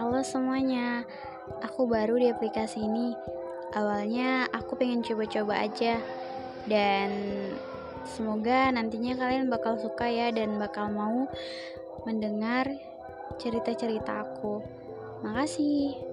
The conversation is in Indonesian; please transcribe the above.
Halo semuanya, aku baru di aplikasi ini. Awalnya aku pengen coba-coba aja, dan semoga nantinya kalian bakal suka ya, dan bakal mau mendengar cerita-cerita aku. Makasih.